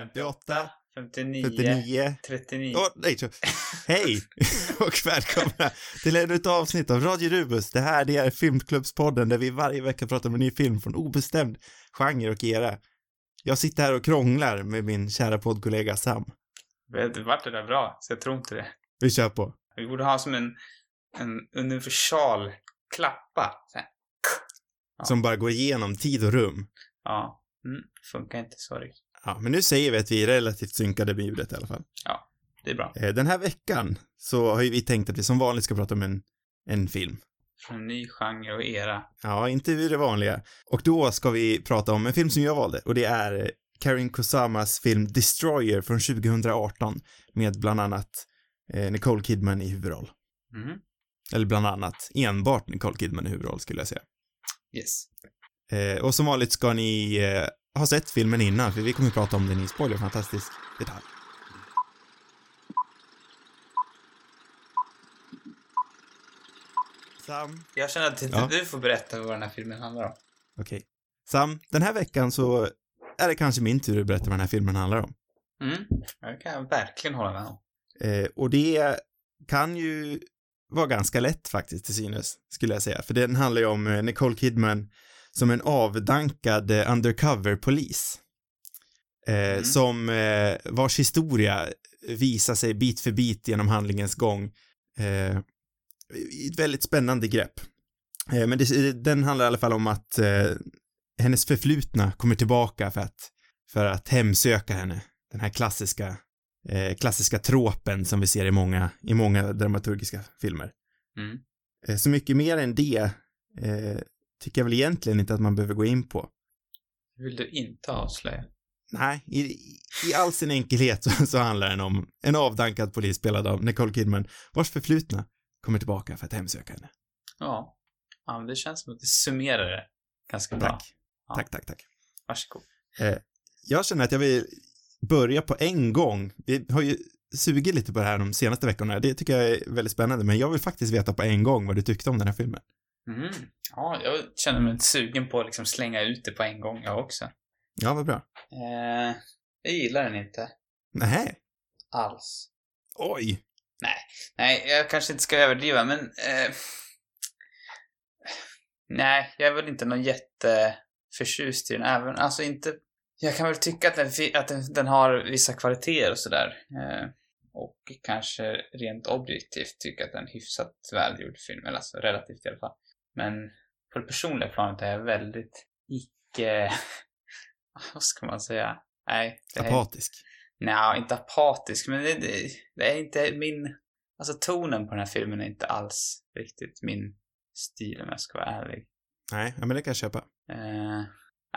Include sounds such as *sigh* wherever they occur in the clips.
58, 59, 59. 39. Åh, nej. Hej *laughs* och välkomna till ännu ett avsnitt av Radio Rubus. Det här det är Filmklubbspodden där vi varje vecka pratar om en ny film från obestämd genre och era. Jag sitter här och krånglar med min kära poddkollega Sam. Du, vart det där bra? Så jag tror inte det. Vi kör på. Vi borde ha som en, en universal klappa. Ja. Som bara går igenom tid och rum. Ja. Mm, funkar inte riktigt. Ja, men nu säger vi att vi är relativt synkade med ljudet i alla fall. Det är bra. Eh, Den här veckan så har ju vi tänkt att vi som vanligt ska prata om en, en film. Från ny genre och era. Ja, inte det vanliga. Och då ska vi prata om en film som jag valde och det är eh, Karin Kusamas film Destroyer från 2018 med bland annat eh, Nicole Kidman i huvudroll. Mhm. Eller bland annat enbart Nicole Kidman i huvudroll skulle jag säga. Yes. Och som vanligt ska ni eh, ha sett filmen innan för vi kommer att prata om den i spoiler fantastisk detalj. Sam, Jag känner att Ja. du får berätta vad den här filmen handlar om. Okej. Sam, den här veckan så är det kanske min tur att berätta vad den här filmen handlar om. Mm. Det kan jag verkligen hålla med om. Eh, och det kan ju vara ganska lätt faktiskt till synes, skulle jag säga. För den handlar ju om eh, Nicole Kidman som en avdankad eh, undercover-polis. Eh, Mm. Som eh, vars historia visar sig bit för bit genom handlingens gång. Eh, ett väldigt spännande grepp. Eh, men det, den handlar i alla fall om att eh, hennes förflutna kommer tillbaka för att, för att hemsöka henne. Den här klassiska, eh, klassiska tråpen som vi ser i många, i många dramaturgiska filmer. Mm. Så mycket mer än det tycker jag väl egentligen inte att man behöver gå in på. Vill du inte avslöja. Nej, i, i all sin enkelhet så, så handlar den om en avdankad polis spelad av Nicole Kidman vars förflutna kommer tillbaka för att hemsöka henne. Ja. Ja, men det känns som att det summerar det ganska bra. Tack. Ja. Tack, tack, tack. Varsågod. Eh, jag känner att jag vill börja på en gång. Vi har ju sugit lite på det här de senaste veckorna. Det tycker jag är väldigt spännande, men jag vill faktiskt veta på en gång vad du tyckte om den här filmen. Mm. Ja, jag känner mig sugen på att liksom slänga ut det på en gång jag också. Ja, vad bra. Eh, jag gillar den inte Nej. alls. Oj. Nej, jag kanske inte ska överdriva, men... Eh, nej, jag är väl inte någon jätteförtjust i den. Även, alltså inte... Jag kan väl tycka att den, att den, den har vissa kvaliteter och sådär. Eh, och kanske rent objektivt tycker att det är en hyfsat välgjord film. Eller alltså relativt i alla fall. Men på det personliga planet är jag väldigt icke... *laughs* Vad ska man säga? Nej. det är- Apatisk. Nej, inte apatisk, men det, det, det är inte min... Alltså tonen på den här filmen är inte alls riktigt min stil om jag ska vara ärlig. Nej, men det kan jag köpa. Eh,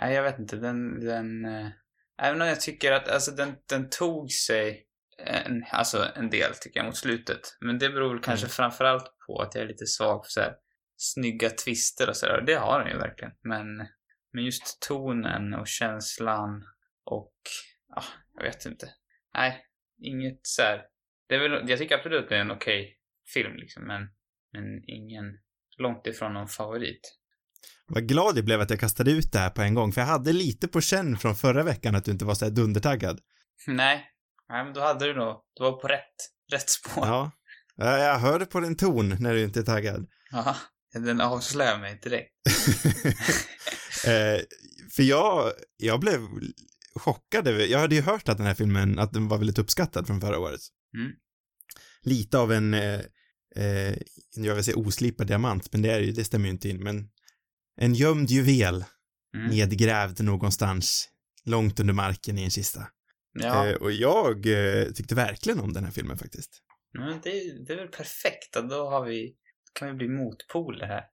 nej, jag vet inte. Den... den eh, även om jag tycker att alltså, den, den tog sig en, alltså, en del, tycker jag, mot slutet. Men det beror väl kanske Mm. framförallt på att jag är lite svag för så här, snygga twister och sådär. Det har den ju verkligen. Men, men just tonen och känslan och... Ja, jag vet inte. Nej, inget så här. Det är väl, jag tycker absolut att det är en okej film liksom, men, men ingen, långt ifrån någon favorit. Vad glad jag blev att jag kastade ut det här på en gång, för jag hade lite på känn från förra veckan att du inte var så här dundertaggad. Nej, nej men då hade du nog, du var på rätt, rätt spår. Ja. Ja, Jag hörde på din ton när du inte är taggad. Jaha, den avslöjar mig direkt. *laughs* eh, för jag, jag blev chockad över, jag hade ju hört att den här filmen, att den var väldigt uppskattad från förra året. Mm. Lite av en, eh, eh, jag vill säga oslipad diamant, men det är ju, det stämmer ju inte in, men en gömd juvel Mm. nedgrävd någonstans långt under marken i en kista. Ja, Eh, och jag eh, tyckte verkligen om den här filmen faktiskt. men det, det är väl perfekt. Då har vi, kan vi bli motpoler här.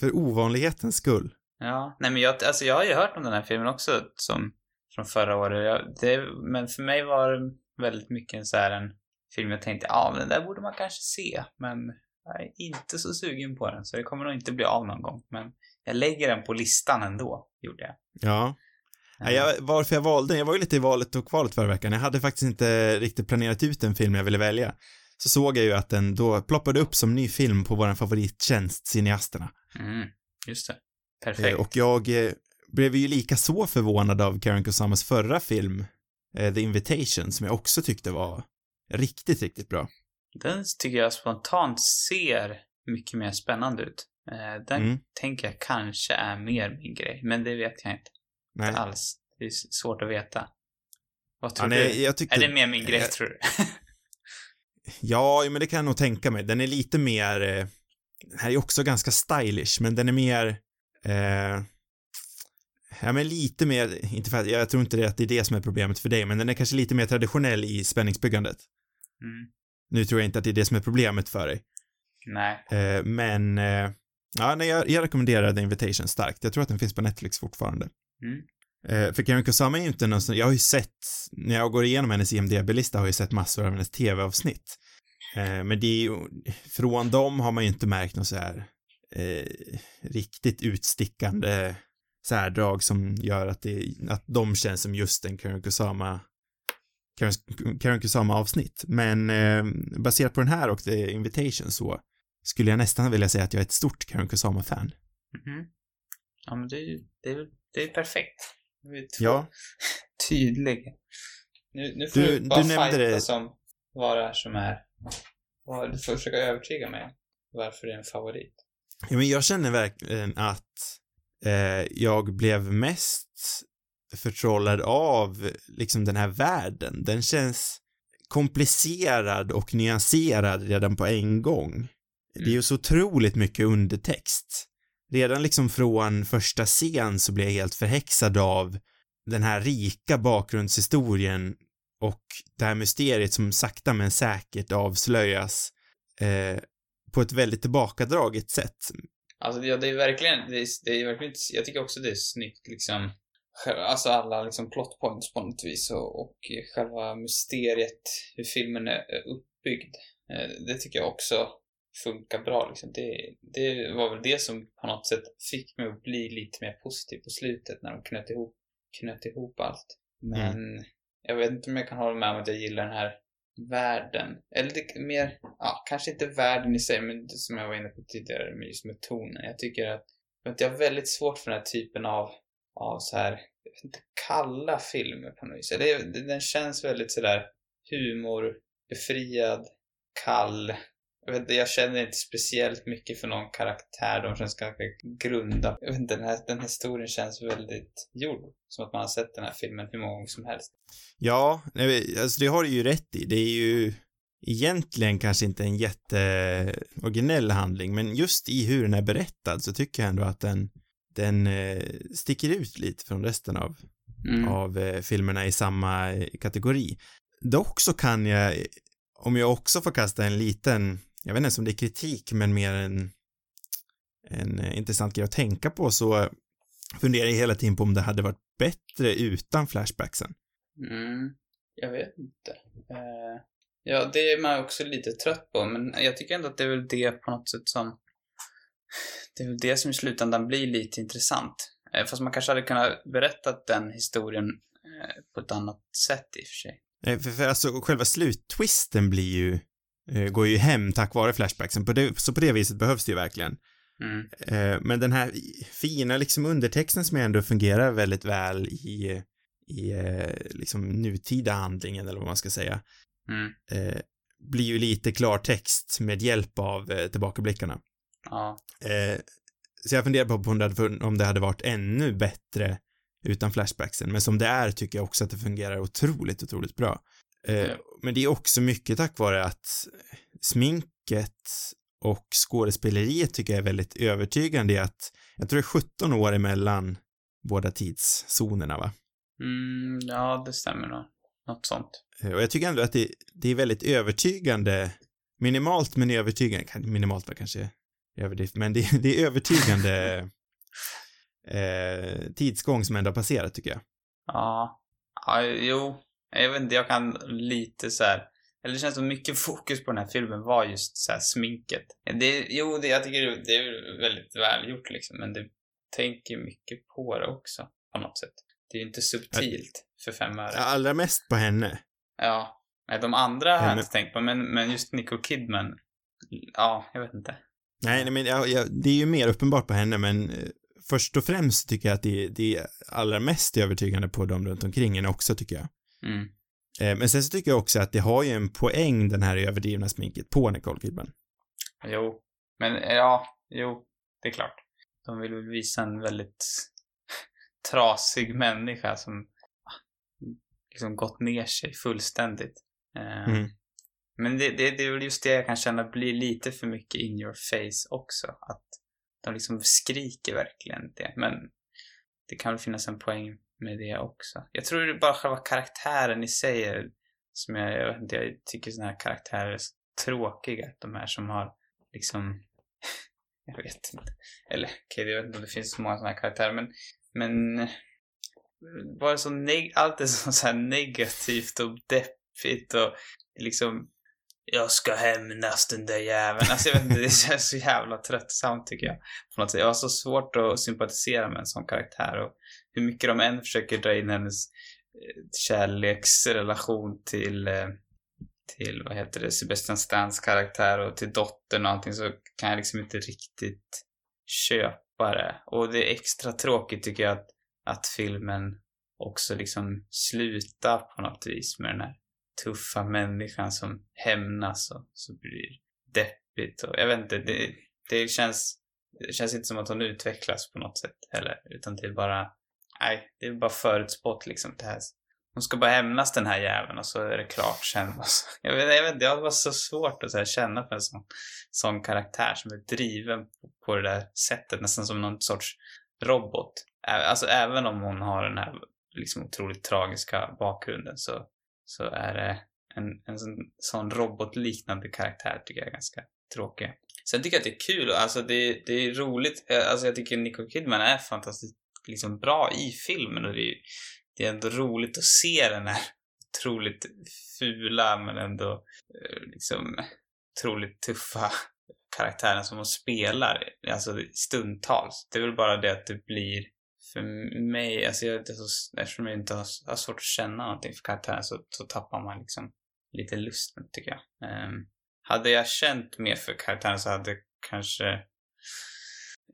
För ovanlighetens skull. Ja, nej men jag, alltså jag har ju hört om den här filmen också som från förra året. Jag, det, men för mig var det väldigt mycket en så här en film jag tänkte, ja men den där borde man kanske se. Men jag är inte så sugen på den så det kommer nog inte bli av någon gång. Men jag lägger den på listan ändå, gjorde jag. Ja. Ja, jag, varför jag valde den, jag var ju lite i valet och kvalet förra veckan. Jag hade faktiskt inte riktigt planerat ut en film jag ville välja. Så såg jag ju att den då ploppade upp som ny film på vår favorittjänst, Cineasterna. Mm, just det. Eh, Perfekt. och jag eh, blev ju lika så förvånad av Karen Kusamas förra film, eh, The Invitation som jag också tyckte var riktigt, riktigt bra. Den tycker jag spontant ser mycket mer spännande ut. Den Mm. tänker jag kanske är mer min grej, men det vet jag inte Nej. alls. Det är svårt att veta. Vad Ja, tror nej, du? tyckte... Är det mer min grej, jag- tror du? *laughs* Ja, men det kan jag nog tänka mig. Den är lite mer, eh, den här är också ganska stylish, men den är mer, eh, ja men lite mer, inte för att, jag tror inte det att det är det som är problemet för dig, men den är kanske lite mer traditionell i spänningsbyggandet. Mm. Nu tror jag inte att det är det som är problemet för dig. Nej. Eh, men, eh, ja, nej, jag, jag rekommenderar The Invitation starkt. Jag tror att den finns på Netflix fortfarande. Mm. Eh, för Karen Kusama är ju inte någon jag har ju sett, när jag går igenom hennes IMDB-lista har jag ju sett massor av hennes tv-avsnitt. Eh, men det är ju, från dem har man ju inte märkt något så här eh, riktigt utstickande särdrag som gör att det, att de känns som just en Karen Kusama Karen, Kusama-avsnitt. Men eh, baserat på den här och The Invitation så skulle jag nästan vilja säga att jag är ett stort Karen Kusama-fan. Mhm. Ja, men det är ju det är, det är perfekt. Vi är två Ja, *laughs* tydliga. Nu, nu får Du- du, bara du nämnde det- som vad det är som är... Du får försöka övertyga mig varför det är en favorit. Ja, men jag känner verkligen att eh, jag blev mest förtrollad av liksom den här världen. Den känns komplicerad och nyanserad redan på en gång. Det är ju så otroligt mycket undertext. Redan liksom från första scen så blir jag helt förhäxad av den här rika bakgrundshistorien och det här mysteriet som sakta men säkert avslöjas eh, på ett väldigt tillbakadraget sätt. Alltså ja, det är verkligen, det är, det är verkligen, jag tycker också det är snyggt liksom. Alltså alla liksom plot points på något vis och, och själva mysteriet, hur filmen är är uppbyggd. Eh, Det tycker jag också funkar bra liksom. Det, det var väl det som på något sätt fick mig att bli lite mer positiv på slutet när de knöt ihop, knöt ihop allt. Men jag vet inte om jag kan hålla med om att jag gillar den här världen. Eller det, mer, ja, kanske inte världen i sig, men som jag var inne på tidigare med just med tonen. Jag tycker att inte, jag har väldigt svårt för den här typen av, av så här, jag vet inte, kalla filmer på något vis. Eller den känns väldigt sådär humorbefriad, kall. Jag, vet, inte, jag känner inte speciellt mycket för någon karaktär. De känns ganska grunda. Jag vet inte, den här, den här historien känns väldigt gjord. Som att man har sett den här filmen hur många gånger som helst. Ja, nej, alltså det har du ju rätt i. Det är ju egentligen kanske inte en jätteoriginell handling, men just i hur den är berättad så tycker jag ändå att den, den eh, sticker ut lite från resten av, Mm. av eh, filmerna i samma eh, kategori. Dock så kan jag, om jag också får kasta en liten, jag vet inte ens om det är kritik, men mer en, en eh, intressant grej att tänka på, så funderar jag hela tiden på om det hade varit bättre utan flashbacksen. Mm, jag vet inte. Eh, ja, det är man också lite trött på, men jag tycker ändå att det är väl det på något sätt som... Det är väl det som i slutändan blir lite intressant. Eh, fast man kanske hade kunnat berätta den historien eh, på ett annat sätt i och för sig. Eh, För, för alltså själva sluttwisten blir ju, eh, går ju hem tack vare flashbacksen. På det, så på det viset behövs det ju verkligen. Mm. Eh, men den här fina liksom undertexten som ändå fungerar väldigt väl i, i eh, liksom nutida handlingen eller vad man ska säga, Mm. blir ju lite klartext med hjälp av eh, tillbakablickarna. Ja. Så jag funderar på om det, hade, om det hade varit ännu bättre utan flashbacksen, men som det är tycker jag också att det fungerar otroligt, otroligt bra. Eh, Ja. Men det är också mycket tack vare att sminket och skådespeleriet tycker jag är väldigt övertygande i att jag tror det är 17 år emellan båda tidszonerna va? Mm, ja, det stämmer nog. Något sånt. Eh, Och jag tycker ändå att det, det är väldigt övertygande, minimalt men övertygande, minimalt var kanske överdrift, men det, *laughs* det är övertygande *laughs* eh, tidsgång som ändå har passerat tycker jag. Ja. ja, jo. Jag vet inte, jag kan lite så här. Eller det känns som mycket *laughs* fokus på den här filmen var just så här sminket. Det, jo, det, jag tycker det, är väldigt välgjort liksom, men det tänker mycket på det också på något sätt. Det är ju inte subtilt för fem öre. Allra mest på henne. Ja. Nej, de andra har jag inte tänkt på, men, men just Nicole Kidman. Ja, jag vet inte. Nej, nej men jag, jag, det är ju mer uppenbart på henne, men eh, först och främst tycker jag att det, det är allra mest övertygande på dem runt omkring henne också tycker jag. Mm. Eh, men sen så tycker jag också att det har ju en poäng den här överdrivna sminket på Nicole Kidman. Jo, men eh, ja, jo, det är klart. De vill väl visa en väldigt *laughs* trasig människa som ah, liksom gått ner sig fullständigt. Eh, Mm. Men det, det, det är väl just det jag kan känna blir lite för mycket in your face också. Att de liksom skriker verkligen det. Men det kan väl finnas en poäng med det också. Jag tror det är bara själva karaktären i sig är, som jag, jag vet inte, jag tycker såna här karaktärer är så tråkiga. De här som har liksom, *laughs* jag vet inte. Eller okej, jag vet inte om det finns så många såna här karaktärer men, men bara så neg- allt är så, så här negativt och deppigt och liksom jag ska hämnas den där jäveln. Alltså jag vet inte, det känns så jävla tröttsamt tycker jag. På något sätt. Jag har så svårt att sympatisera med en sån karaktär och hur mycket de än försöker dra in hennes eh, kärleksrelation till, eh, till vad heter det, Sebastian Stans karaktär och till dottern och allting så kan jag liksom inte riktigt köpa det. Och det är extra tråkigt tycker jag att, att filmen också liksom slutar på något vis med den här tuffa människan som hämnas och så blir deppigt och jag vet inte, det, det känns det känns inte som att hon utvecklas på något sätt heller, utan det är bara nej, det är bara förutspått liksom det här. Hon ska bara hämnas den här jäveln och så är det klart sen. *laughs* Jag vet, jag vet det var så svårt att så här, känna för en sån, sån karaktär som är driven på, på det där sättet, nästan som någon sorts robot. Alltså även om hon har den här liksom otroligt tragiska bakgrunden så så är det en, en sån, sån robotliknande karaktär tycker jag är ganska tråkig. Sen tycker jag att det är kul, alltså det, det är roligt, alltså jag tycker Nicole Kidman är fantastiskt liksom bra i filmen och det är, det är ändå roligt att se den här otroligt fula men ändå eh, liksom otroligt tuffa karaktären som hon spelar, alltså stundtals. Det är väl bara det att det blir för mig, alltså jag, det är så, eftersom jag inte har, har svårt att känna någonting för karaktären så, så tappar man liksom lite lusten tycker jag. Um, hade jag känt mer för karaktären så hade jag kanske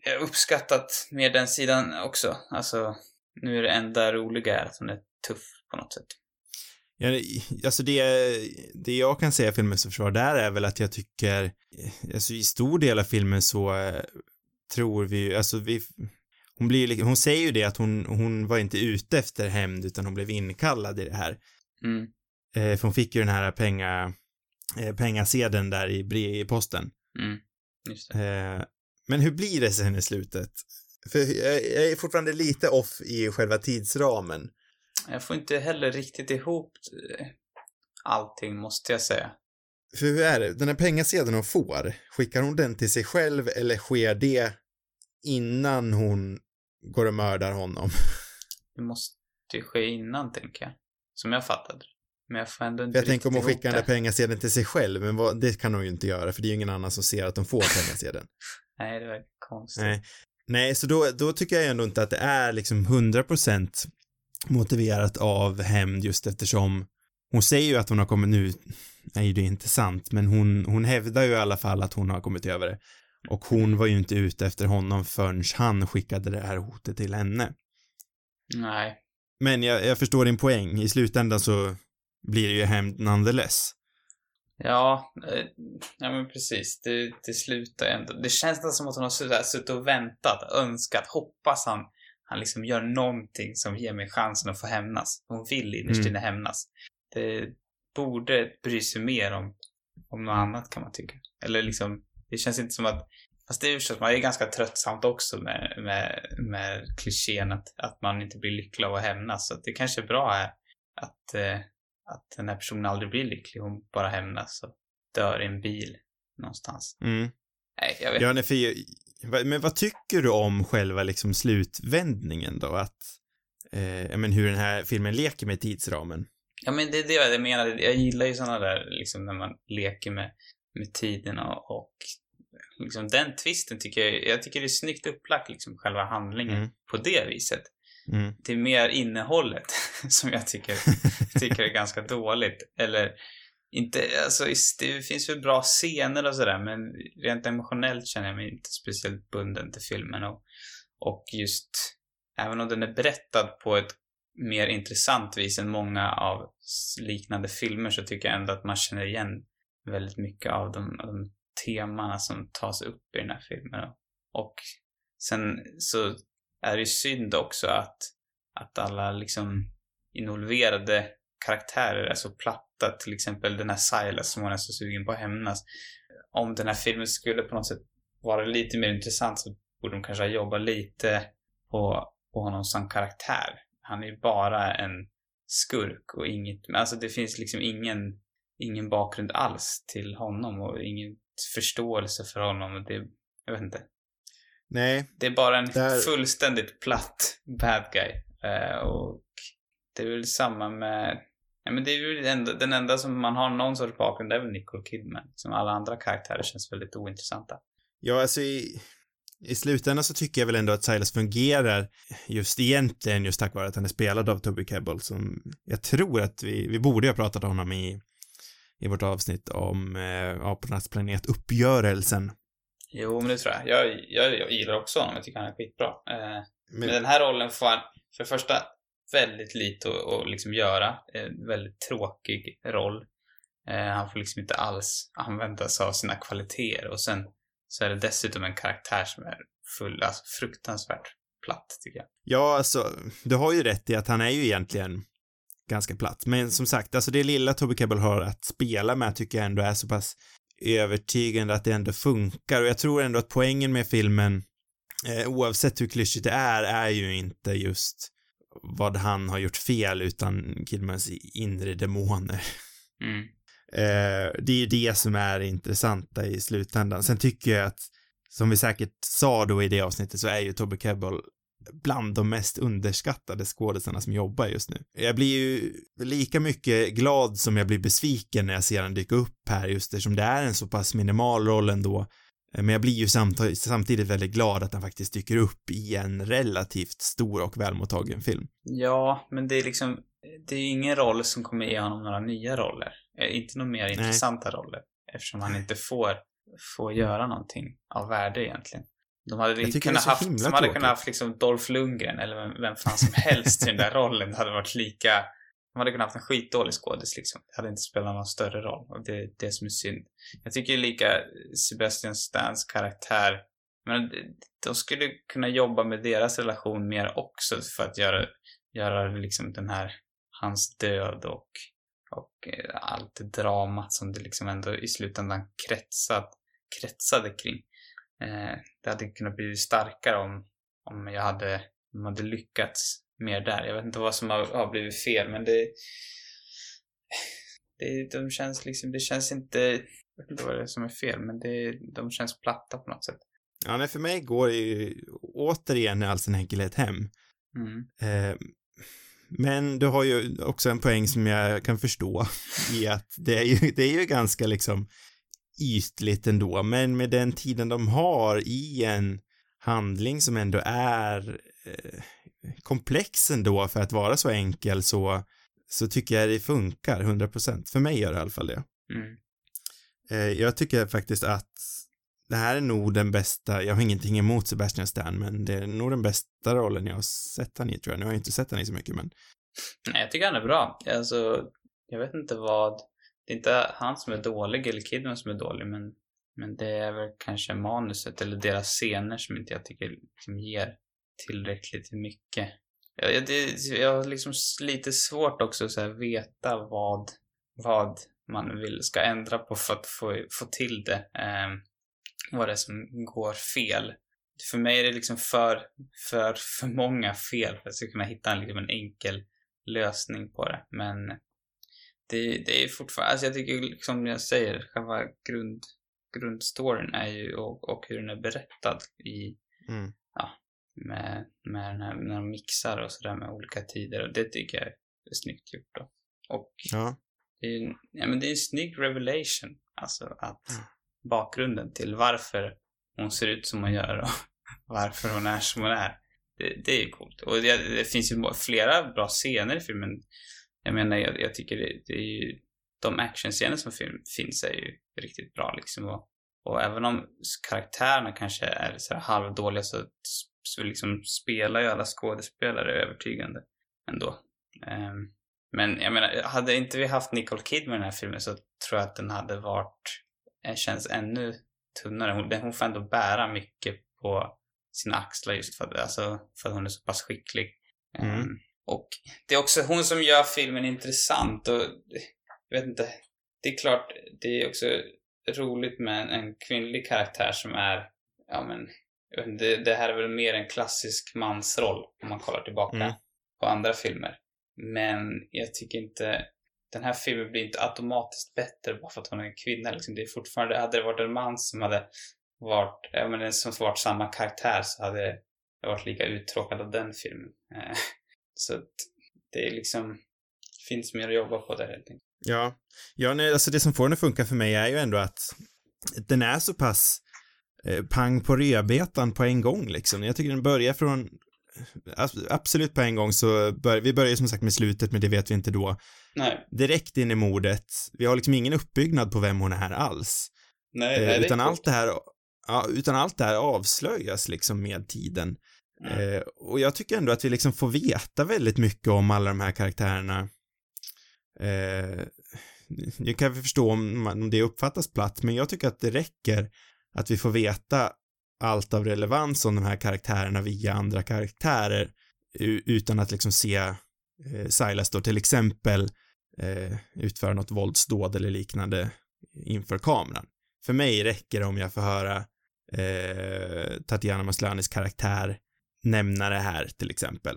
jag uppskattat mer den sidan också. Alltså, nu är det enda roliga är att hon är tuff på något sätt. Ja, alltså det, det jag kan säga filmens försvar där är väl att jag tycker, eh, alltså i stor del av filmen så eh, tror vi ju, alltså vi, hon blir hon säger ju det att hon, hon var inte ute efter hämnd utan hon blev inkallad i det här. Mm. Eh, för hon fick ju den här penga, eh, pengasedeln där i, i posten. Mm. Just det. Eh, men hur blir det sen i slutet? För jag, är fortfarande lite off i själva tidsramen. Jag får inte heller riktigt ihop eh, allting måste jag säga. För hur är det? Den här pengasedeln hon får, skickar hon den till sig själv eller sker det innan hon går och mördar honom? *laughs* Det måste ju ske innan tänker jag. Som jag fattade Men jag får ändå inte jag tänker om hon skickar den där pengasedeln till sig själv, men vad, det kan hon ju inte göra för det är ju ingen annan som ser att de får pengasedeln. *laughs* Nej, det var konstigt. Nej. Nej, så då, då tycker jag ändå inte att det är liksom 100% motiverat av hämnd just eftersom hon säger ju att hon har kommit nu, nej det är inte sant, men hon, hon hävdar ju i alla fall att hon har kommit över det. Och hon var ju inte ute efter honom förrän han skickade det här hotet till henne. Nej. Men jag, jag förstår din poäng, i slutändan så blir det ju hämnd nonetheless. Ja, eh, ja men precis. Det, det slutar ändå. Det känns nästan som att hon har suttit, och väntat, önskat, hoppas han, han liksom gör någonting som ger mig chansen att få hämnas. Hon vill innerst Mm. inne hämnas. Det borde bry sig mer om, om något annat kan man tycka. Eller liksom, det känns inte som att Fast det är ju så att man är ganska tröttsamt också med, med, med klichén att, att man inte blir lycklig av att hämnas. Så att det kanske är bra är att, eh, att den här personen aldrig blir lycklig. Hon bara hämnas och dör i en bil någonstans. Mm. Nej, jag vet Ja, nej, för, jag- men vad tycker du om själva liksom slutvändningen då? Att, eh, men hur den här filmen leker med tidsramen? Ja, men det är det jag menar. Jag gillar ju sådana där, liksom när man leker med, med tiden och, och liksom den twisten tycker jag, jag tycker det är snyggt upplagt, liksom själva handlingen Mm. på det viset. Mm. Det är mer innehållet *laughs* som jag tycker, *laughs* tycker är ganska dåligt. Eller inte, alltså det finns väl bra scener och sådär men rent emotionellt känner jag mig inte speciellt bunden till filmen och, och just även om den är berättad på ett mer intressant vis än många av liknande filmer så tycker jag ändå att man känner igen väldigt mycket av de, de temana som tas upp i den här filmen. Och sen så är det ju synd också att, att alla liksom involverade karaktärer är så platta. Till exempel den här Silas som hon är så sugen på att hämnas. Om den här filmen skulle på något sätt vara lite mer intressant så borde de kanske ha jobbat lite på, på honom som karaktär. Han är ju bara en skurk och inget, alltså det finns liksom ingen, ingen bakgrund alls till honom och ingen förståelse för honom. Det, jag vet inte. Nej. Det är bara en där... fullständigt platt bad guy. Uh, och det är väl samma med... Ja, men det är väl enda, den enda som man har någon sorts bakgrund, det är väl Nicole Kidman. Liksom alla andra karaktärer känns väldigt ointressanta. Ja, alltså i, i slutändan så tycker jag väl ändå att Silas fungerar just egentligen just tack vare att han är spelad av Toby Kebbell som jag tror att vi, vi borde ha pratat om honom i, i vårt avsnitt om eh, Apornas planet Uppgörelsen. Jo, men det tror jag. Jag, jag, jag gillar också honom, jag tycker han är skitbra. Eh, men, men den här rollen får han, för det första, väldigt lite att, att liksom göra. En väldigt tråkig roll. Eh, han får liksom inte alls använda sig av sina kvaliteter och sen så är det dessutom en karaktär som är full, alltså fruktansvärt platt tycker jag. Ja, alltså, du har ju rätt i att han är ju egentligen ganska platt. Men som sagt, alltså det lilla Toby Kebbell har att spela med tycker jag ändå är så pass övertygande att det ändå funkar och jag tror ändå att poängen med filmen eh, oavsett hur klyschigt det är, är ju inte just vad han har gjort fel utan Kidmans inre demoner. Mm. Eh, det är ju det som är det intressanta i slutändan. Sen tycker jag att, som vi säkert sa då i det avsnittet, så är ju Tobbe Kebbell bland de mest underskattade skådespelarna som jobbar just nu. Jag blir ju lika mycket glad som jag blir besviken när jag ser den dyka upp här just eftersom det är en så pass minimal roll ändå. Men jag blir ju samtidigt, väldigt glad att han faktiskt dyker upp i en relativt stor och välmottagen film. Ja, men det är liksom, det är ingen roll som kommer ge honom några nya roller. Eh, inte några mer intressanta roller. Eftersom han inte får, får göra någonting av värde egentligen. De hade kunnat haft, de hade kunnat haft liksom Dolph Lundgren eller vem, vem fan som helst i den där rollen. Det hade varit lika... De hade kunnat haft en skitdålig skådis liksom. Det hade inte spelat någon större roll. Och det är det som är synd. Jag tycker lika Sebastian Stans karaktär men de skulle kunna jobba med deras relation mer också för att göra, göra liksom den här, hans död och och eh, allt dramat som det liksom ändå i slutändan kretsat, kretsade kring. Eh, det hade kunnat bli starkare om, om jag hade, om hade lyckats mer där. Jag vet inte vad som har, har blivit fel men det, det de känns liksom, det känns inte, jag vet inte vad det är som är fel men det, de känns platta på något sätt. Ja, nej, för mig går det ju återigen i all sin enkelhet hem. Mm. Eh, men du har ju också en poäng som jag kan förstå i att det är ju, det är ju ganska liksom ytligt ändå, men med den tiden de har i en handling som ändå är eh, komplex ändå för att vara så enkel så, så tycker jag det funkar 100%. För mig gör det i alla fall det. Mm. Eh, jag tycker faktiskt att det här är nog den bästa, jag har ingenting emot Sebastian Stan, men det är nog den bästa rollen jag har sett han i tror jag. Nu har jag inte sett han i så mycket, men. Nej, jag tycker han är bra. Alltså, jag vet inte vad, det är inte han som är dålig eller Kidman som är dålig, men, men det är väl kanske manuset eller deras scener som inte jag tycker liksom ger tillräckligt mycket. Jag, det, jag har liksom lite svårt också att så veta vad, vad man vill ska ändra på för att få, få till det. Um, vad det är som går fel. För mig är det liksom för, för, för många fel för att jag ska kunna hitta en, liksom en enkel lösning på det. Men det, det är fortfarande, alltså jag tycker liksom jag säger, själva grund, grundstoryn är ju, och, och hur den är berättad i, mm. ja, med, med den här, när de mixar och sådär med olika tider och det tycker jag är snyggt gjort då. Och ja. det är, ja men det är en snygg revelation, alltså att mm bakgrunden till varför hon ser ut som hon gör och *laughs* varför hon är som hon är. Det, det är ju coolt. Och det, det, finns ju flera bra scener i filmen. Jag menar, jag, jag tycker det, det, är ju... De actionscener som finns är ju riktigt bra liksom. Och, och även om karaktärerna kanske är så här halvdåliga så, så liksom spelar ju alla skådespelare övertygande ändå. Ehm, men jag menar, hade inte vi haft Nicole Kidman i den här filmen så tror jag att den hade varit, eh, känns ännu tunnare. Hon, hon får ändå bära mycket på sina axlar just för att, alltså, för att hon är så pass skicklig. Mm. Och det är också hon som gör filmen intressant och jag vet inte, det är klart, det är också roligt med en, en kvinnlig karaktär som är, ja men, det, det här är väl mer en klassisk mansroll om man kollar tillbaka Mm. på andra filmer. Men jag tycker inte, den här filmen blir inte automatiskt bättre bara för att hon är en kvinna liksom. Det är fortfarande, hade det varit en man som hade varit, ja men som varit samma karaktär så hade jag varit lika uttråkad av den filmen. *laughs* Så att det är liksom, finns mer att jobba på där helt enkelt. Ja, ja nej, alltså det som får den att funka för mig är ju ändå att den är så pass eh, pang på rödbetan på en gång liksom. Jag tycker den börjar från abs- absolut på en gång så bör, vi börjar som sagt med slutet men det vet vi inte då. Nej, Direkt in i mordet. Vi har liksom ingen uppbyggnad på vem hon är alls. nej, Eh, nej det är utan allt det här Ja, utan allt det här avslöjas liksom med tiden. Eh, och jag tycker ändå att vi liksom får veta väldigt mycket om alla de här karaktärerna. Eh, nu kan vi förstå om, man- om det uppfattas platt, men jag tycker att det räcker att vi får veta allt av relevans om de här karaktärerna via andra karaktärer utan att liksom se eh, Silas då till exempel eh, utföra något våldsdåd eller liknande inför kameran. För mig räcker det om jag får höra eh, Tatiana Maslanis karaktär nämna det här till exempel.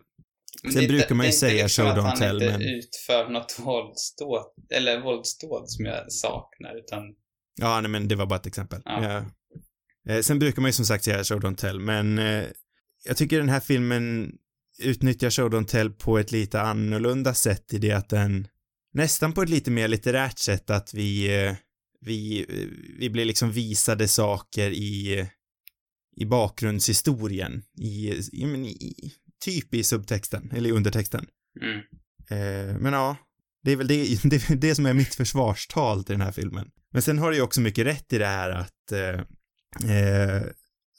Men Sen det är inte- brukar man ju det är inte säga liksom show att don't han tell, inte men- utför något våldsdåd, eller våldsdåd som jag saknar, utan Ja, nej men det var bara ett exempel. Ja. Ja. Eh, sen brukar man ju som sagt säga show don't tell, men eh, jag tycker den här filmen utnyttjar show don't tell på ett lite annorlunda sätt i det att den nästan på ett lite mer litterärt sätt att vi eh, vi, vi blir liksom visade saker i i bakgrundshistorien i, i, i typ i subtexten eller i undertexten. mm. Eh, men ja, det är väl det, *laughs* det, det som är mitt försvarstal till den här filmen. Men sen har du ju också mycket rätt i det här att, eh, eh,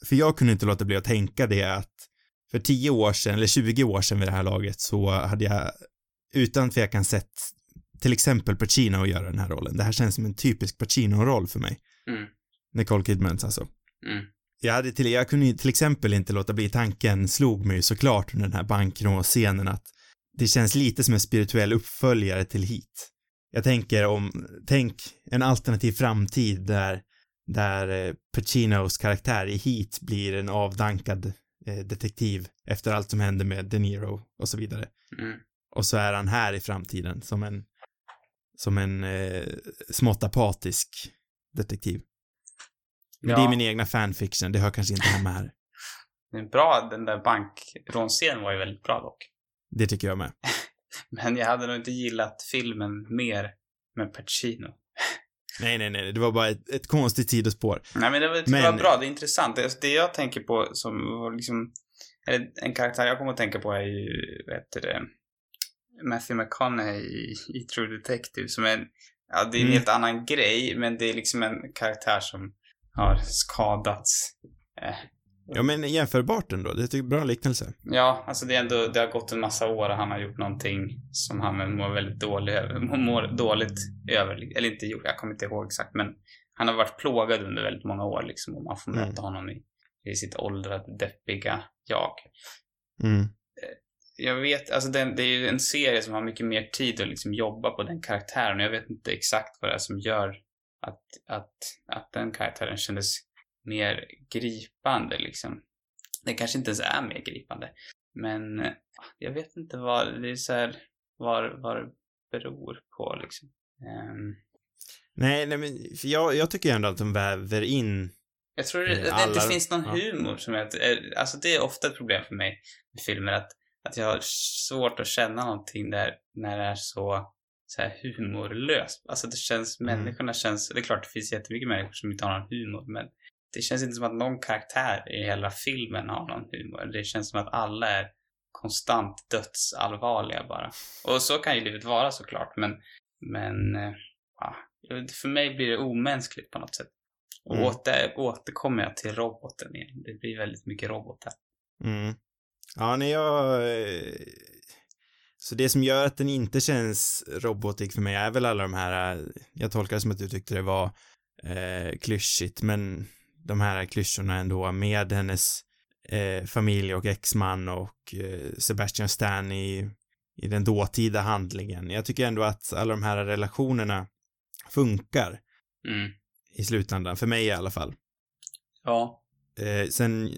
för jag kunde inte låta bli att tänka det att för 10 år sedan, eller 20 år sedan vid det här laget, så hade jag utan tvekan sett till exempel Pacino göra den här rollen. Det här känns som en typisk Pacino-roll för mig. Mm. Nicole Kidmans alltså. Mm. Jag hade till, jag kunde till exempel inte låta bli tanken slog mig såklart under den här bankrånscenen att det känns lite som en spirituell uppföljare till Heat. Jag tänker om, tänk en alternativ framtid där, där eh, Pacinos karaktär i Heat blir en avdankad eh, detektiv efter allt som händer med De Niro och så vidare. Mm. Och så är han här i framtiden som en, som en eh, smått apatisk detektiv. Men Ja. det är min egna fanfiction, det hör kanske inte hemma här. *laughs* Det är bra, den där bankrånscenen var ju väldigt bra dock. Det tycker jag med. *laughs* Men jag hade nog inte gillat filmen mer med Pacino. *laughs* Nej, nej, nej, det var bara ett, ett konstigt sidospår. Nej men det var, det Men- var bra, det är intressant. Det, det jag tänker på som var liksom, eller en karaktär jag kommer att tänka på är ju, vad heter det, Matthew McConaughey i, i True Detective som är, ja det är en Mm. helt annan grej, men det är liksom en karaktär som har skadats. Eh, Ja, men jämförbart ändå. Det tycker jag är bra liknelse. Ja, alltså det är ändå, det har gått en massa år och han har gjort någonting som han mår väldigt dålig över, mår dåligt över, eller inte gjort, jag kommer inte ihåg exakt, men han har varit plågad under väldigt många år liksom och man får Mm. möta honom i, i sitt åldrade, deppiga jag. Mm. Jag vet, alltså den, det är ju en serie som har mycket mer tid att liksom jobba på den karaktären och jag vet inte exakt vad det är som gör att, att, att den karaktären kändes mer gripande liksom. Den kanske inte ens är mer gripande. Men eh, jag vet inte vad, det är så här, vad, vad det beror på liksom. Ehm, Nej, nej, men jag, jag tycker ändå att de väver in jag tror det, att det inte finns någon humor som jag, eh, alltså det är ofta ett problem för mig med filmer att, att jag har svårt att känna någonting där när det är så, så här humorlöst. Alltså det känns, Mm. människorna känns, det är klart det finns jättemycket människor som inte har någon humor men det känns inte som att någon karaktär i hela filmen har någon humor. Det känns som att alla är konstant dödsallvarliga bara. Och så kan ju livet vara såklart men, men eh, ja, för mig blir det omänskligt på något sätt. Och Mm. åter, återkommer jag till roboten igen. Det blir väldigt mycket robotar. Mm. Ja, nej, jag... Så det som gör att den inte känns robotig för mig är väl alla de här, jag tolkar det som att du tyckte det var eh, klyschigt, men de här klyschorna ändå med hennes eh, familj och exman och eh, Sebastian Stan i, i den dåtida handlingen. Jag tycker ändå att alla de här relationerna funkar Mm. i slutändan, för mig i alla fall. Ja. Eh, sen,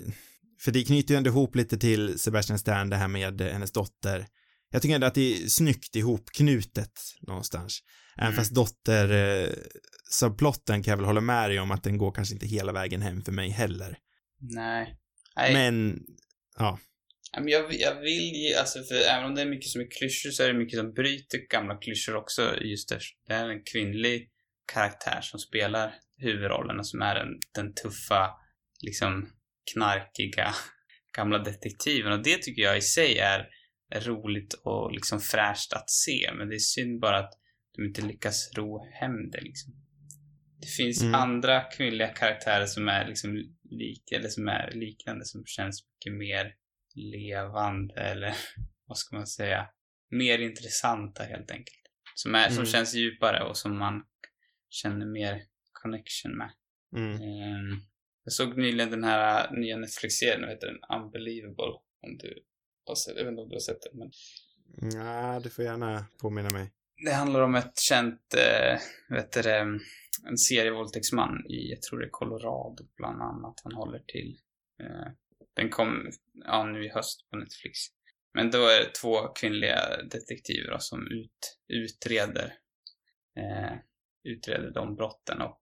för det knyter ju ändå ihop lite till Sebastian Stan det här med eh, hennes dotter. Jag tycker ändå att det är snyggt ihopknutet någonstans. Även Mm. fast dotter eh, subplotten kan jag väl hålla med dig om att den går kanske inte hela vägen hem för mig heller. Nej. Nej. Men, ja. Men jag, jag vill ge, alltså för även om det är mycket som är klyschor så är det mycket som bryter gamla klyschor också just där. Det är en kvinnlig karaktär som spelar huvudrollen och som är den, den tuffa, liksom knarkiga *laughs* gamla detektiven och det tycker jag i sig är roligt och liksom fräscht att se men det är synd bara att de inte lyckas ro hem det liksom. Det finns Mm. andra kvinnliga karaktärer som är liksom lika, eller som är liknande som känns mycket mer levande eller *laughs* vad ska man säga, mer intressanta helt enkelt. Som, är, som Mm. känns djupare och som man känner mer connection med. Mm. Ehm, jag såg nyligen den här nya Netflix-serien, vad heter den? Unbelievable. Om du har sett, jag vet inte om du har sett den, men Ja, du får gärna påminna mig. det handlar om ett känt, eh, vet du en serievåldtäktsman i, jag tror det är Colorado bland annat han håller till. Eh, den kom, ja nu i höst på Netflix. Men då är det två kvinnliga detektiver då, som ut, utreder, eh, utreder de brotten och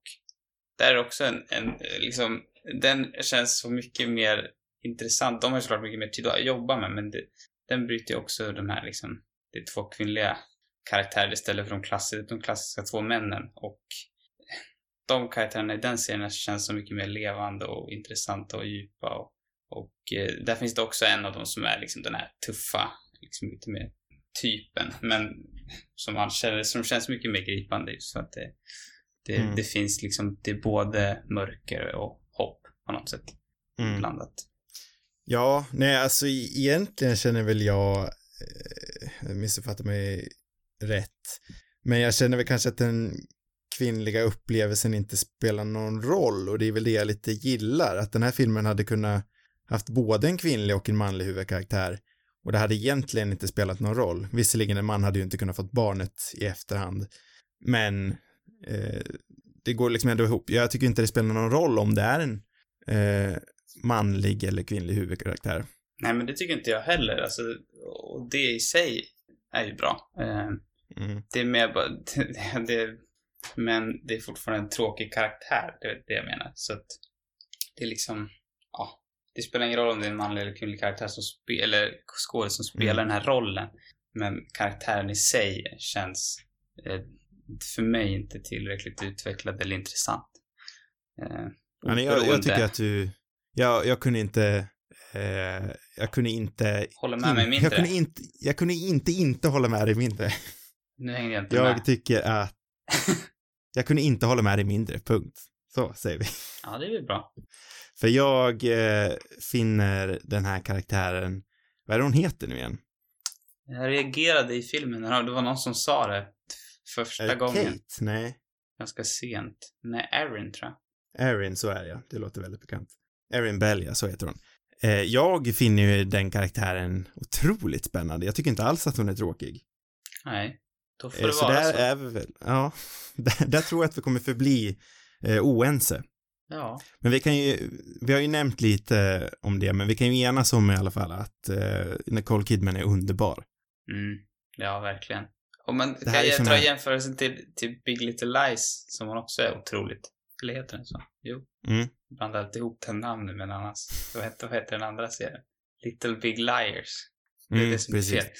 där är också en, en, liksom, den känns så mycket mer intressant. De har såklart mycket mer tid att jobba med, men det, den bryter ju också de här liksom, det är två kvinnliga karaktärer istället för de klassiska, de klassiska två männen. Och de karaktärerna i den serien känns så mycket mer levande och intressanta och djupa. Och, och eh, där finns det också en av dem som är liksom den här tuffa, liksom lite mer typen. Men som man känner, som känns mycket mer gripande just för att det, det, Mm. det finns liksom, det är både mörker och hopp på något sätt Mm. blandat. Ja, nej, alltså e-, egentligen känner väl jag, eh, jag missuppfattar mig rätt, men jag känner väl kanske att den kvinnliga upplevelsen inte spelar någon roll och det är väl det jag lite gillar, att den här filmen hade kunnat haft både en kvinnlig och en manlig huvudkaraktär och det hade egentligen inte spelat någon roll. Visserligen en man hade ju inte kunnat fått barnet i efterhand, men eh, det går liksom ändå ihop. Jag tycker inte det spelar någon roll om det är en eh, manlig eller kvinnlig huvudkaraktär. Nej, men det tycker inte jag heller. Alltså, och det i sig är ju bra. Eh, Mm. Det är mer bara, det, *laughs* det, men det är fortfarande en tråkig karaktär, det är det jag menar. Så att det är liksom, ja, det spelar ingen roll om det är en manlig eller kvinnlig karaktär som spelar, eller skådespelare som spelar Mm. den här rollen. Men karaktären i sig känns, eh, för mig, inte tillräckligt utvecklad eller intressant. Eh, nej, jag, jag tycker att du, jag, jag kunde inte, eh, jag kunde inte, Håller med mig in- mindre. jag kunde inte, jag kunde inte inte hålla med dig mindre. Nu hänger jag inte med. Jag tycker att, *laughs* jag kunde inte hålla med dig mindre, punkt. Så säger vi. Ja, det är väl bra. För jag eh, finner den här karaktären, vad är det hon heter nu igen? Jag reagerade i filmen det var någon som sa det första Är det gången. Kate? Nej. Ganska sent. Nej, Erin tror jag. Erin, så är det ja. Det låter väldigt bekant. Erin Bell, ja, så heter hon. Eh, jag finner ju den karaktären otroligt spännande. Jag tycker inte alls att hon är tråkig. Nej. Då får Eh, det så vara där så. är vi väl, ja. *laughs* Där, där tror jag att vi kommer förbli eh, oense. Ja. Men vi kan ju, vi har ju nämnt lite om det, men vi kan ju enas om i alla fall att eh, Nicole Kidman är underbar. Mm. Ja, verkligen. Och man kan jag dra jämförelsen till, till Big Little Lies, som hon också är otroligt. Eller heter den så? Jo. Mm. Blandar alltid ihop den namnen med en annan. Vad heter, vad heter den andra serien? Little Big Liars. Det är Mm, det som precis. fel.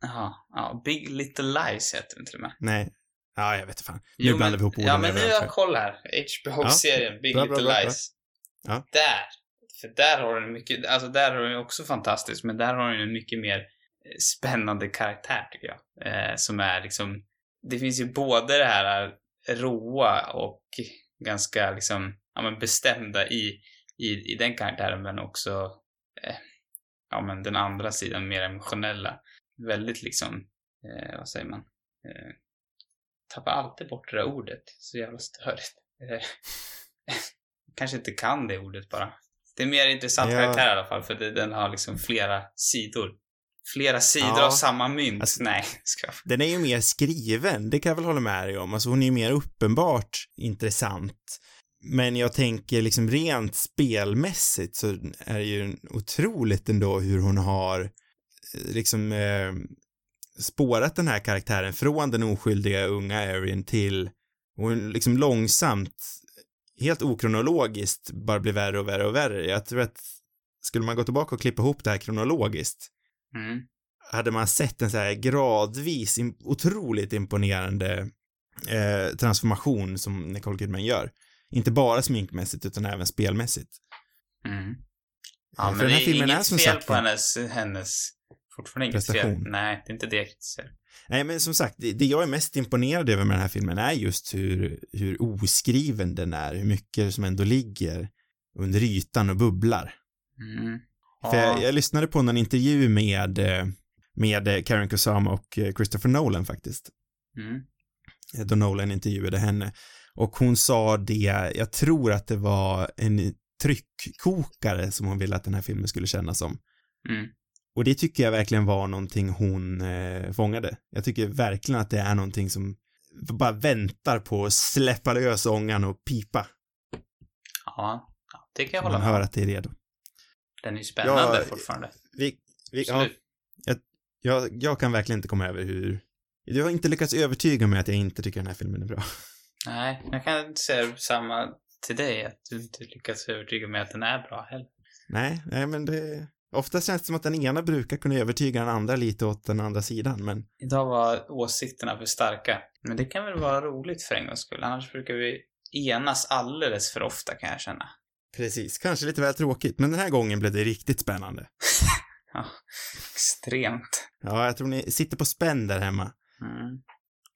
Jaha. Ja, Big Little Lies heter den till och med. Nej. Ja, jag vet inte fan. Nu Jo, blandar vi ihop orden Ja, men nu har jag koll här. HBO-serien Big Bra, bra, Little bra, bra. Lies. Ja. Där! För där har den mycket, alltså där har den också fantastiskt, men där har den en mycket mer eh, spännande karaktär tycker jag. Eh, som är liksom, det finns ju både det här eh, råa och ganska liksom, ja men bestämda i, i, i den karaktären, men också, eh, ja men den andra sidan, mer emotionella. Väldigt liksom eh, vad säger man? Eh, tappar alltid bort det där ordet. Så jävla störigt. Eh, *laughs* kanske inte kan det ordet bara. Det är mer intressant Ja. karaktär i alla fall, för det, den har liksom flera sidor. Flera sidor Ja. av samma mynt. Alltså- Nej, ska jag... Den är ju mer skriven, det kan jag väl hålla med dig om. Alltså hon är ju mer uppenbart intressant. Men jag tänker liksom rent spelmässigt så är det ju otroligt ändå hur hon har eh, liksom eh, spårat den här karaktären från den oskyldiga unga Erin till hon liksom långsamt, helt okronologiskt, bara blir värre och värre och värre. Jag tror att skulle man gå tillbaka och klippa ihop det här kronologiskt Mm. hade man sett en så här gradvis otroligt imponerande eh, transformation som Nicole Kidman gör. Inte bara sminkmässigt utan även spelmässigt. Mm. Ja, Ja, men den det här är filmen inget är som fel sagt på en- hennes, hennes fortfarande inget fel. Prestation. Nej, det är inte det jag kritiserar. Nej, men som sagt, det, det jag är mest imponerad över med den här filmen är just hur, hur oskriven den är, hur mycket som ändå ligger under ytan och bubblar. Mm. För Ja. jag, jag lyssnade på en intervju med, eh, med eh, Karen Kusama och eh, Christopher Nolan faktiskt. Mm. då Nolan intervjuade henne. Och hon sa det, jag tror att det var en tryckkokare som hon ville att den här filmen skulle kännas som. Mm. Och det tycker jag verkligen var någonting hon eh, fångade. Jag tycker verkligen att det är någonting som bara väntar på att släppa lös ångan och pipa. Ja, det kan jag Man hålla med hör om. att det är redo. Den är ju spännande Ja, fortfarande. Vi, vi, ja, Absolut. jag, jag kan verkligen inte komma över hur du har inte lyckats övertyga mig att jag inte tycker den här filmen är bra. Nej, jag kan inte säga samma till dig, att du inte lyckats övertyga mig att den är bra heller. Nej, nej men det... Oftast känns det som att den ena brukar kunna övertyga den andra lite åt den andra sidan, men Idag var åsikterna för starka. Men det kan väl vara roligt för en gångs skull. Annars brukar vi enas alldeles för ofta kan jag känna. Precis, kanske lite väl tråkigt, men den här gången blev det riktigt spännande. *laughs* Ja, extremt. Ja, jag tror ni sitter på spänn där hemma. Mm.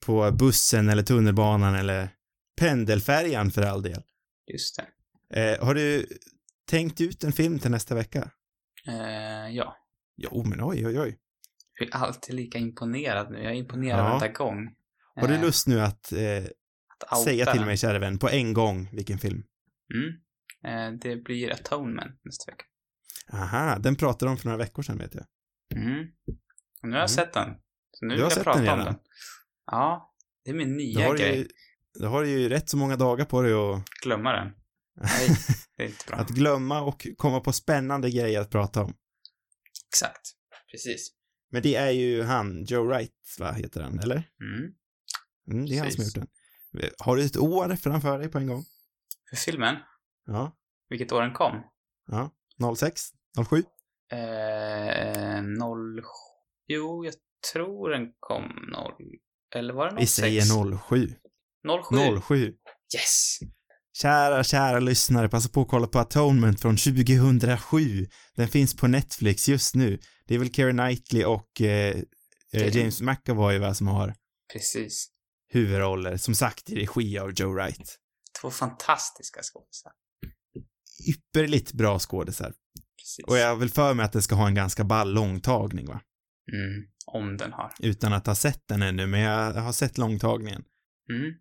På bussen eller tunnelbanan eller pendelfärjan för all del. Just det. Eh, har du tänkt ut en film till nästa vecka? Eh, ja. Jo, men oj, oj, oj. Jag är alltid lika imponerad nu. Jag är imponerad Ja. varenda gång. Har du Eh, lust nu att eh, att säga till mig, kära vän, på en gång vilken film? Mm. Eh, det blir Atonement nästa vecka. Aha, den pratade om för några veckor sedan vet jag. Mm. Och nu har jag Mm. sett den. Så nu Du har jag sett prata den om redan? den. Ja, det är min nya du grej. ju, då har du ju rätt så många dagar på dig att, Glömma den. Nej, det är inte bra. *laughs* att glömma och komma på spännande grejer att prata om. Exakt. Precis. Men det är ju han, Joe Wright, va, heter han, eller? Mm. Mm, det är han som har Precis. gjort den. Har du ett år framför dig på en gång? För filmen, Ja. vilket år den kom? Ja. 06? 07? Eh, 0... Jo, jag tror den kom 0... Eller var det 06? Vi säger 07. 07. 07. Yes! Kära, kära lyssnare, passa på att kolla på Atonement från 2007. Den finns på Netflix just nu. Det är väl Keira Knightley och eh, eh, James McAvoy va, som har Precis. huvudroller. Som sagt i regi av Joe Wright. Två fantastiska skådisar. Ypperligt bra skådisar. Precis. Och jag har väl för mig att den ska ha en ganska ball långtagning va? Mm, om den har. Utan att ha sett den ännu, men jag har sett långtagningen. Mm.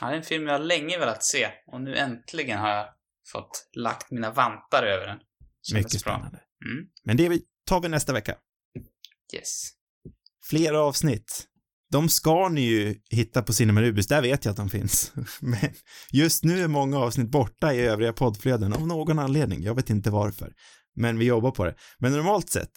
Ja, det är en film jag länge velat se och nu äntligen har jag fått lagt mina vantar över den. Kändes Mycket spännande. Mm. Men det tar vi nästa vecka. Yes. Fler avsnitt. De ska ni ju hitta på Cinema Rubis, där vet jag att de finns. *laughs* Men just nu är många avsnitt borta i övriga poddflöden av någon anledning. Jag vet inte varför. Men vi jobbar på det. Men normalt sett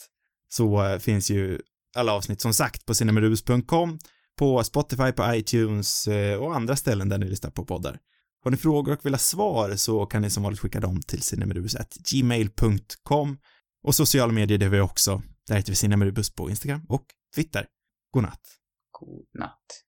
så eh, finns ju alla avsnitt som sagt på cinemarubus.com, på Spotify, på iTunes eh, och andra ställen där ni lyssnar på poddar. Har ni frågor och vill ha svar så kan ni som vanligt skicka dem till cinemarubus.gmail.com och sociala medier det har vi också. Där heter vi Cinemarubus på Instagram och Twitter. God natt. God natt.